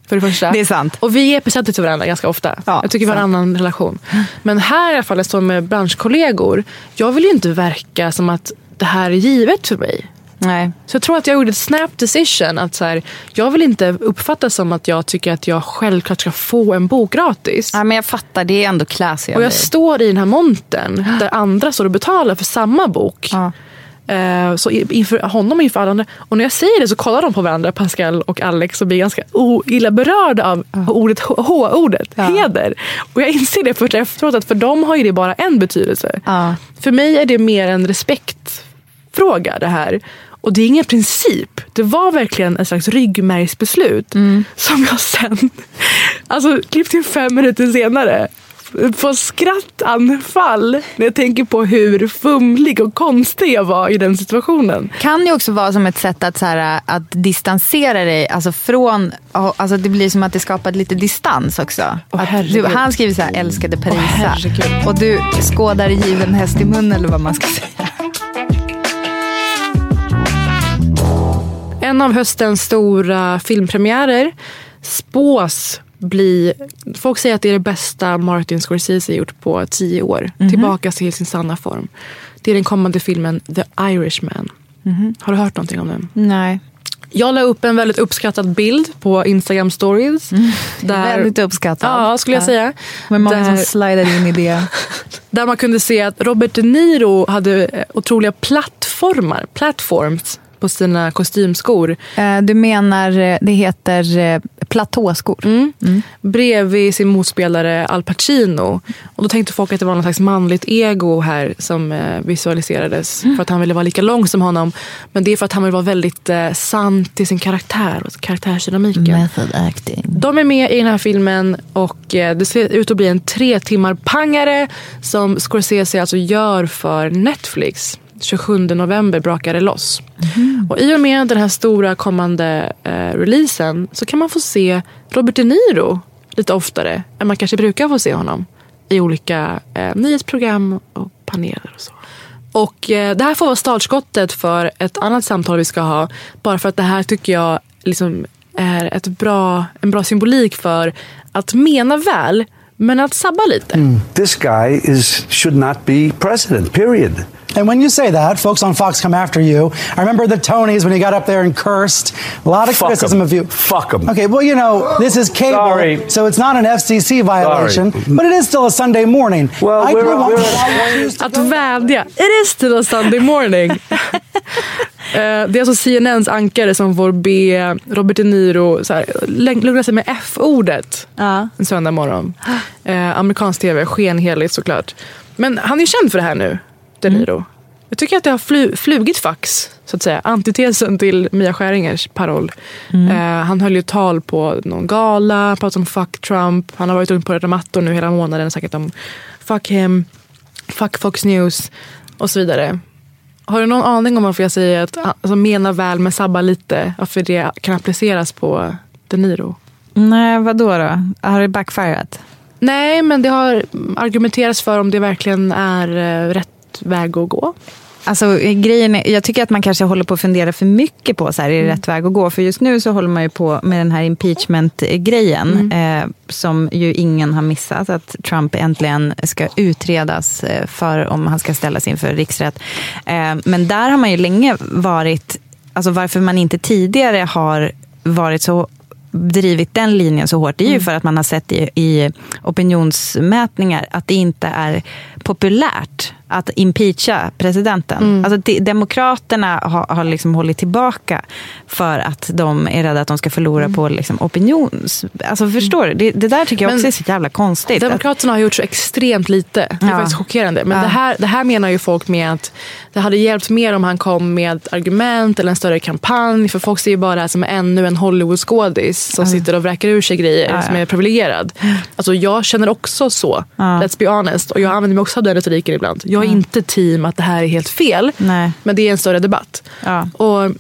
För det första. Det är sant. Och vi ger presenter till varandra ganska ofta. jag tycker vi har en annan relation. Men här i alla fall, jag står med branschkollegor. Jag vill ju inte verka som att det här är givet för mig. Nej. Så jag tror att jag gjorde ett snap decision. Att så här, jag vill inte uppfattas som att jag tycker att jag självklart ska få en bok gratis. Ja, men jag fattar, det är ändå classy Och jag står i den här montern där andra står och betalar för samma bok. Eh, Så inför honom och inför alla andra. Och när jag säger det så kollar de på varandra, Pascal och Alex, och blir ganska illa berörda av ordet H-ordet, heder. Och jag inser det först efteråt att för dem har ju det bara en betydelse. För mig är det mer en respektfråga det här. Och det är ingen princip. Det var verkligen en slags ryggmärgsbeslut som jag sen, alltså klipp till fem minuter senare, får skrattanfall när jag tänker på hur fumlig och konstig jag var i den situationen. kan ju också vara som ett sätt att, så här, att distansera dig alltså från, alltså det blir som att det skapar lite distans också. att du, han skriver så här, älskade Parisa. herregud. och du skådar given häst i mun eller vad man ska säga. En av höstens stora filmpremiärer spås bli... Folk säger att det är det bästa Martin Scorsese gjort på tio år. Mhm. Tillbaka till sin sanna form. Det är den kommande filmen The Irishman. Mhm. Har du hört någonting om den? Nej. Jag la upp en väldigt uppskattad bild på Instagram stories. Där, Mm. Väldigt uppskattad. Ja, skulle jag Ja. säga. Men många som Där- slidade in i det. Där man kunde se att Robert De Niro hade eh, otroliga plattformar, platforms på sina kostymskor. Eh, Du menar, eh, det heter eh, platåskor? Mm. Bredvid sin motspelare Al Pacino. Och då tänkte folk att det var någon slags manligt ego här som visualiserades. För att han ville vara lika lång som honom. Men det är för att han vill vara väldigt sann till sin karaktär och karaktärsdynamiken. Method acting. De är med i den här filmen och det ser ut att bli en tre timmar pangare som Scorsese alltså gör för Netflix. 27 november brakar det loss. Och I och med den här stora kommande eh, releasen så kan man få se Robert De Niro lite oftare än man kanske brukar få se honom i olika eh, nyhetsprogram och paneler och så. Och eh, det här får vara startskottet för ett annat samtal vi ska ha. Bara för att det här tycker jag liksom är ett bra, en bra symbolik för att mena väl, men att sabba lite. This guy is should not be president. Period. And when you say that, folks on Fox come after you. I remember the Tonys when you got up there and cursed. A lot of Fuck criticism 'em. of you. Fuck 'em. Okay, well, you know, this is cable, Sorry. so it's not an FCC violation, but it is still a Sunday morning. Well, I we're- want- we're- Att vädja. It is still a Sunday morning. Eh, Det är alltså CNNs ankare som får be Robert De Niro så här, läng- lugna sig med F-ordet en söndag morgon. Eh, amerikansk tv, skenheligt såklart. Men han är ju känd för det här nu, De Niro. Jag tycker att det har fly, flugit fax, så att säga. Antitesen till Mia Skäringers paroll. Eh, han höll ju tal på någon gala, pratade om fuck Trump. Han har varit runt på röda mattor nu hela månaden och sagt om fuck him, fuck Fox News och så vidare. Har du någon aning om varför jag säger att alltså, mena väl men sabba lite? Varför det kan appliceras på De Niro? Nej, vad då, då? Har det backfirat? Nej, men det har argumenterats för om det verkligen är eh, rätt väg att gå. Alltså, grejen är, jag tycker att man kanske håller på att fundera för mycket på så här, är Mm. det rätt väg att gå? För just nu så håller man ju på med den här impeachment-grejen Mm. eh, som ju ingen har missat. Att Trump äntligen ska utredas eh, för om han ska ställas inför riksrätt. Eh, men där har man ju länge varit, alltså varför man inte tidigare har varit så drivit den linjen så hårt, det är ju Mm. för att man har sett i, i opinionsmätningar att det inte är populärt att impeacha presidenten. Mm. Alltså, demokraterna har, har liksom hållit tillbaka för att de är rädda att de ska förlora mm. på liksom, opinions... Alltså, förstår du? Det, det där tycker jag men också är så jävla konstigt. Demokraterna har gjort så extremt lite. Det är ja. faktiskt chockerande. Men ja. det, här, det här menar ju folk med att det hade hjälpt mer om han kom med argument eller en större kampanj. För folk ser ju bara det här som ännu en Hollywoodskådis som ja. sitter och vräker ur sig grejer som är privilegierad. Alltså, jag känner också så. Let's be honest. Och jag använder mig också också ha den retoriken ibland. Jag är mm. inte team att det här är helt fel. Nej. Men det är en större debatt. Ja. Och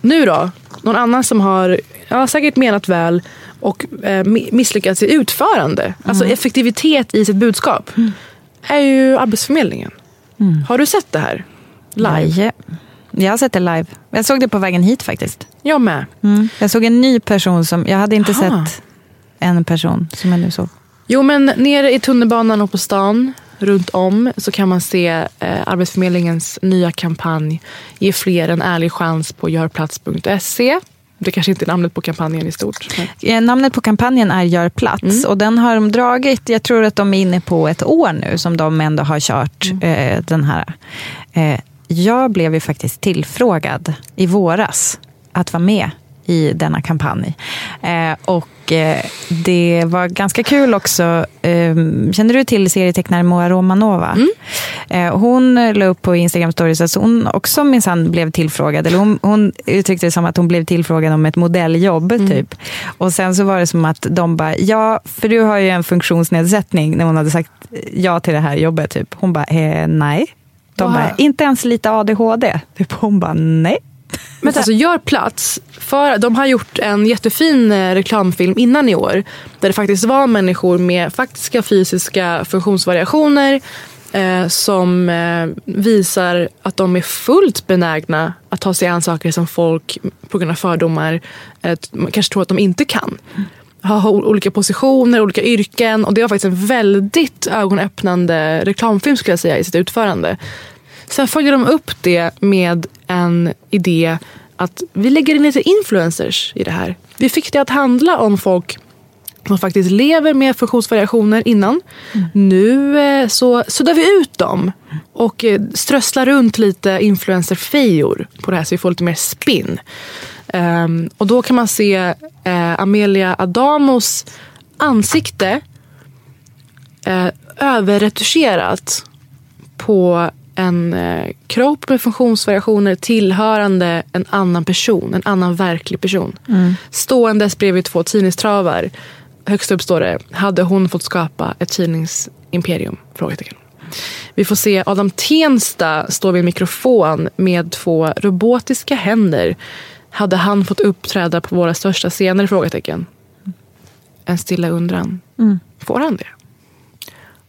nu då? Någon annan som har ja, säkert menat väl och eh, misslyckats i utförande. Alltså mm. Alltså effektivitet i sitt budskap. Mm. är ju Arbetsförmedlingen. Mm. Har du sett det här? Live? Nej. Jag har sett det live. Jag såg det på vägen hit faktiskt. Jag med. Mm. Jag såg en ny person som, jag hade inte Aha. sett en person som jag nu såg. Jo men nere i tunnelbanan och på stan runt om så kan man se eh, Arbetsförmedlingens nya kampanj Ge fler en ärlig chans på görplats.se. Det kanske inte är namnet på kampanjen i stort. Men... Namnet på kampanjen är Gör plats mm. och den har de dragit, jag tror att de är inne på ett år nu som de ändå har kört mm. eh, den här. Eh, jag blev ju faktiskt tillfrågad i våras att vara med i denna kampanj. Eh, och eh, det var ganska kul också. Ehm, känner du till serietecknaren Moa Romanova? Mm. Eh, hon la upp på Instagram stories att hon också minsann blev tillfrågad. Eller hon, hon, uttryckte det som att hon blev tillfrågad om ett modelljobb. Mm. typ. Och sen så var det som att de bara, ja, för du har ju en funktionsnedsättning när hon hade sagt ja till det här jobbet. Typ. Hon bara, nej. De bara, inte ens lite ADHD. Typ, hon bara, nej. Men alltså gör plats. För, de har gjort en jättefin eh, reklamfilm innan i år. Där det faktiskt var människor med faktiska fysiska funktionsvariationer. Eh, som eh, visar att de är fullt benägna att ta sig an saker som folk på grund av fördomar eh, kanske tror att de inte kan. Ha olika positioner, olika yrken. Och det var faktiskt en väldigt ögonöppnande reklamfilm skulle jag säga i sitt utförande. Sen följer de upp det med en idé att vi lägger in lite influencers i det här. Vi fick det att handla om folk som faktiskt lever med funktionsvariationer innan. Mm. Nu eh, så suddar vi ut dem och eh, strösslar runt lite influencerfejor på det här så vi får lite mer spinn. Um, och då kan man se uh, Amelia Adamos ansikte uh, överretuscherat på en eh, kropp med funktionsvariationer tillhörande en annan person, en annan verklig person. Mm. Ståendes bredvid två tidningstravar. Högst upp står det, hade hon fått skapa ett tidningsimperium? Frågetecken. Vi får se Adam Tensta stå vid en mikrofon med två robotiska händer. Hade han fått uppträda på våra största scener? Frågetecken. En stilla undran. Mm. Får han det?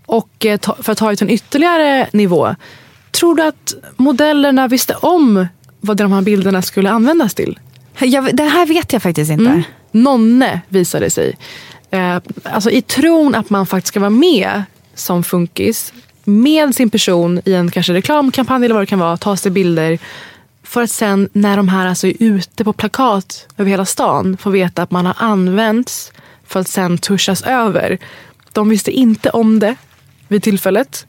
Och eh, för att ta det till en ytterligare nivå Tror du att modellerna visste om vad de här bilderna skulle användas till? Jag, det här vet jag faktiskt inte. Mm. Nonne visade sig. Eh, alltså I tron att man faktiskt ska vara med som funkis med sin person i en kanske reklamkampanj eller vad det kan vara, ta sig bilder för att sen när de här alltså är ute på plakat över hela stan få veta att man har använts för att sen tuschas över. De visste inte om det vid tillfället.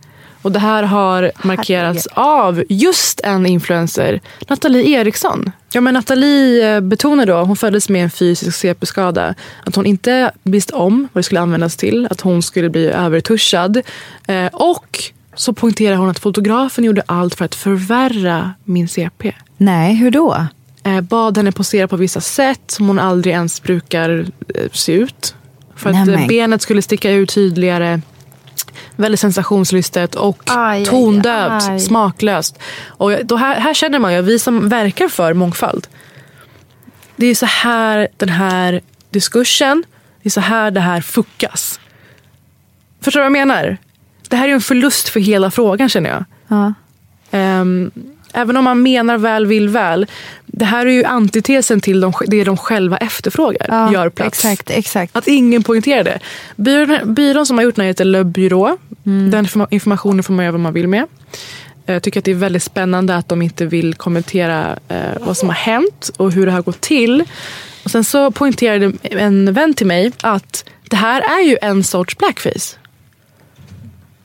Och det här har markerats Herregud. av just en influencer, Nathalie Eriksson. Ja, men Nathalie eh, betonar då, hon föddes med en fysisk CP-skada, att hon inte visste om vad det skulle användas till, att hon skulle bli övertuschad. Eh, och så poängterar hon att fotografen gjorde allt för att förvärra min CP. Nej, hur då? Eh, bad henne posera på vissa sätt som hon aldrig ens brukar eh, se ut. För Nej, att benet skulle sticka ut tydligare väldigt sensationslystet och aj, tondövt, aj, smaklöst. Och då här, här känner man ju, vi som verkar för mångfald. Det är så här den här diskursen, det är så här det här fuckas. Förstår du vad jag menar? Det här är en förlust för hela frågan känner jag. Ja. Um, Även om man menar väl, vill väl. Det här är ju antitesen till de, det de själva efterfrågar. Ja, gör plats. Exakt, exakt. Att ingen poängterar det. Byrån, byrån som har gjort den här heter Le Bureau. Mm. Den informationen får man göra vad man vill med. Jag tycker att det är väldigt spännande att de inte vill kommentera eh, vad som har hänt och hur det har gått till. Och sen så poängterade en vän till mig att det här är ju en sorts blackface.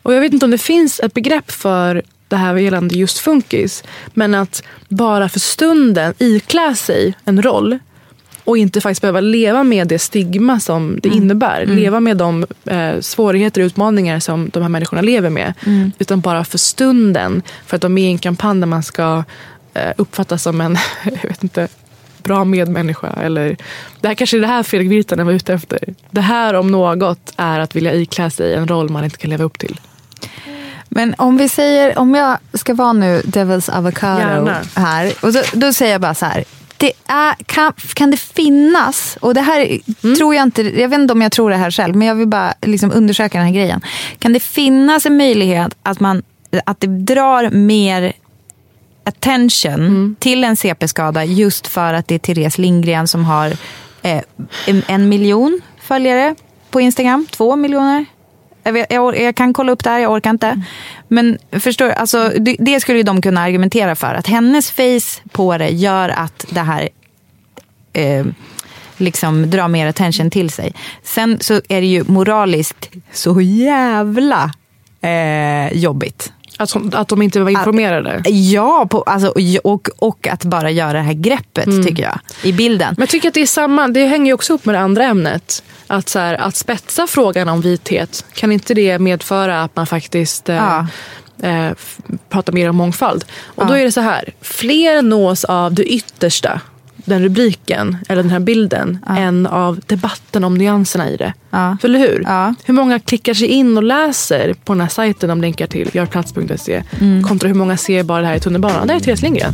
Och jag vet inte om det finns ett begrepp för det här gällande just funkis. Men att bara för stunden iklä sig en roll och inte faktiskt behöva leva med det stigma som det innebär. Leva med de eh, svårigheter och utmaningar som de här människorna lever med. Mm. Utan bara för stunden. För att de är i en kampanj där man ska eh, uppfattas som en jag vet inte, bra medmänniska. Eller, det här kanske är det här Fredrik Virtanen var ute efter. Det här om något är att vilja iklä sig en roll man inte kan leva upp till. Men om vi säger, om jag ska vara nu Devil's Avocado Gärna. här. Och då, då säger jag bara så här. Det är, kan, kan det finnas, och det här Mm. tror jag inte, jag vet inte om jag tror det här själv, men jag vill bara liksom undersöka den här grejen. Kan det finnas en möjlighet att, man, att det drar mer attention Mm. till en CP-skada just för att det är Therese Lindgren som har eh, en, en miljon följare på Instagram, två miljoner. Jag, jag, jag kan kolla upp det här, jag orkar inte. Men förstår, alltså, det, det skulle ju de kunna argumentera för. Att hennes face på det gör att det här eh, liksom drar mer attention till sig. Sen så är det ju moraliskt så jävla eh, jobbigt. Att, att de inte var informerade? Ja, på, alltså, och, och att bara göra det här greppet Mm. tycker jag. I bilden. Men jag tycker att det är samma, det hänger ju också upp med det andra ämnet. Att, så här, att spetsa frågan om vithet, kan inte det medföra att man faktiskt eh, Ja. eh, pratar mer om mångfald? Och Ja. då är det så här, fler nås av det yttersta, den rubriken eller den här bilden, än av debatten om nyanserna i det. För, eller hur? Hur många klickar sig in och läser på den här sajten de länkar till, görplats.se, Mm. kontra hur många ser bara det här i tunnelbanan. Där är Therese Lindgren.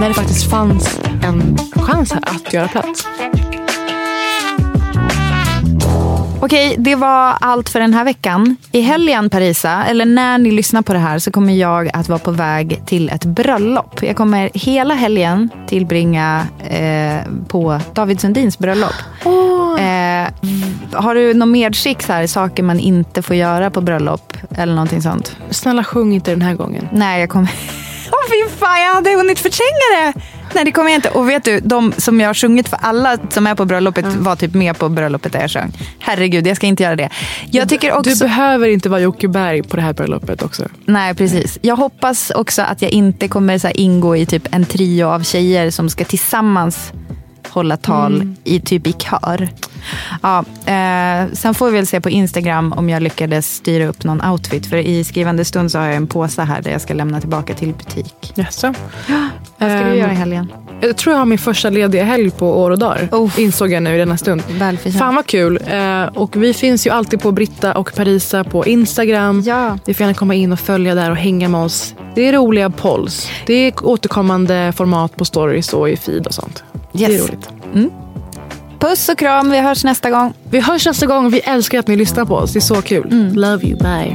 När det faktiskt fanns en chans här att göra plats. Okej, det var allt för den här veckan. I helgen, Parisa, eller när ni lyssnar på det här så kommer jag att vara på väg till ett bröllop. Jag kommer hela helgen tillbringa eh, på David Sundins bröllop. Eh, har du något medskick, så här, saker man inte får göra på bröllop eller någonting sånt? Snälla sjung inte den här gången. Nej, jag kommer... Åh fy fan, jag hade hunnit förtränga det! Nej, det kommer jag inte. Och vet du, de som jag har sjungit för, alla som är på bröllopet var typ med på bröllopet där jag sjöng. Herregud, jag ska inte göra det. Jag tycker också... Du behöver inte vara Jocke Berg på det här bröllopet också. Nej, precis. Jag hoppas också att jag inte kommer så ingå i typ en trio av tjejer som ska tillsammans hålla tal Mm. i typ i kör. Ja, eh, sen får vi väl se på Instagram om jag lyckades styra upp någon outfit. För i skrivande stund så har jag en påse här där jag ska lämna tillbaka till butik. Jaså? Vad ska du Ehm, göra i helgen? Jag tror jag har min första lediga helg på år och dagar. Insåg jag nu i denna stund. Fan vad kul. Eh, och vi finns ju alltid på Britta och Parisa på Instagram. Ja. Ni får gärna komma in och följa där och hänga med oss. Det är roliga polls. Det är återkommande format på stories och i feed och sånt. Det är Yes. roligt. Mm. Puss och kram, vi hörs nästa gång. Vi hörs nästa gång. Vi älskar att ni lyssnar på oss. Det är så kul. Mm. Love you. Bye.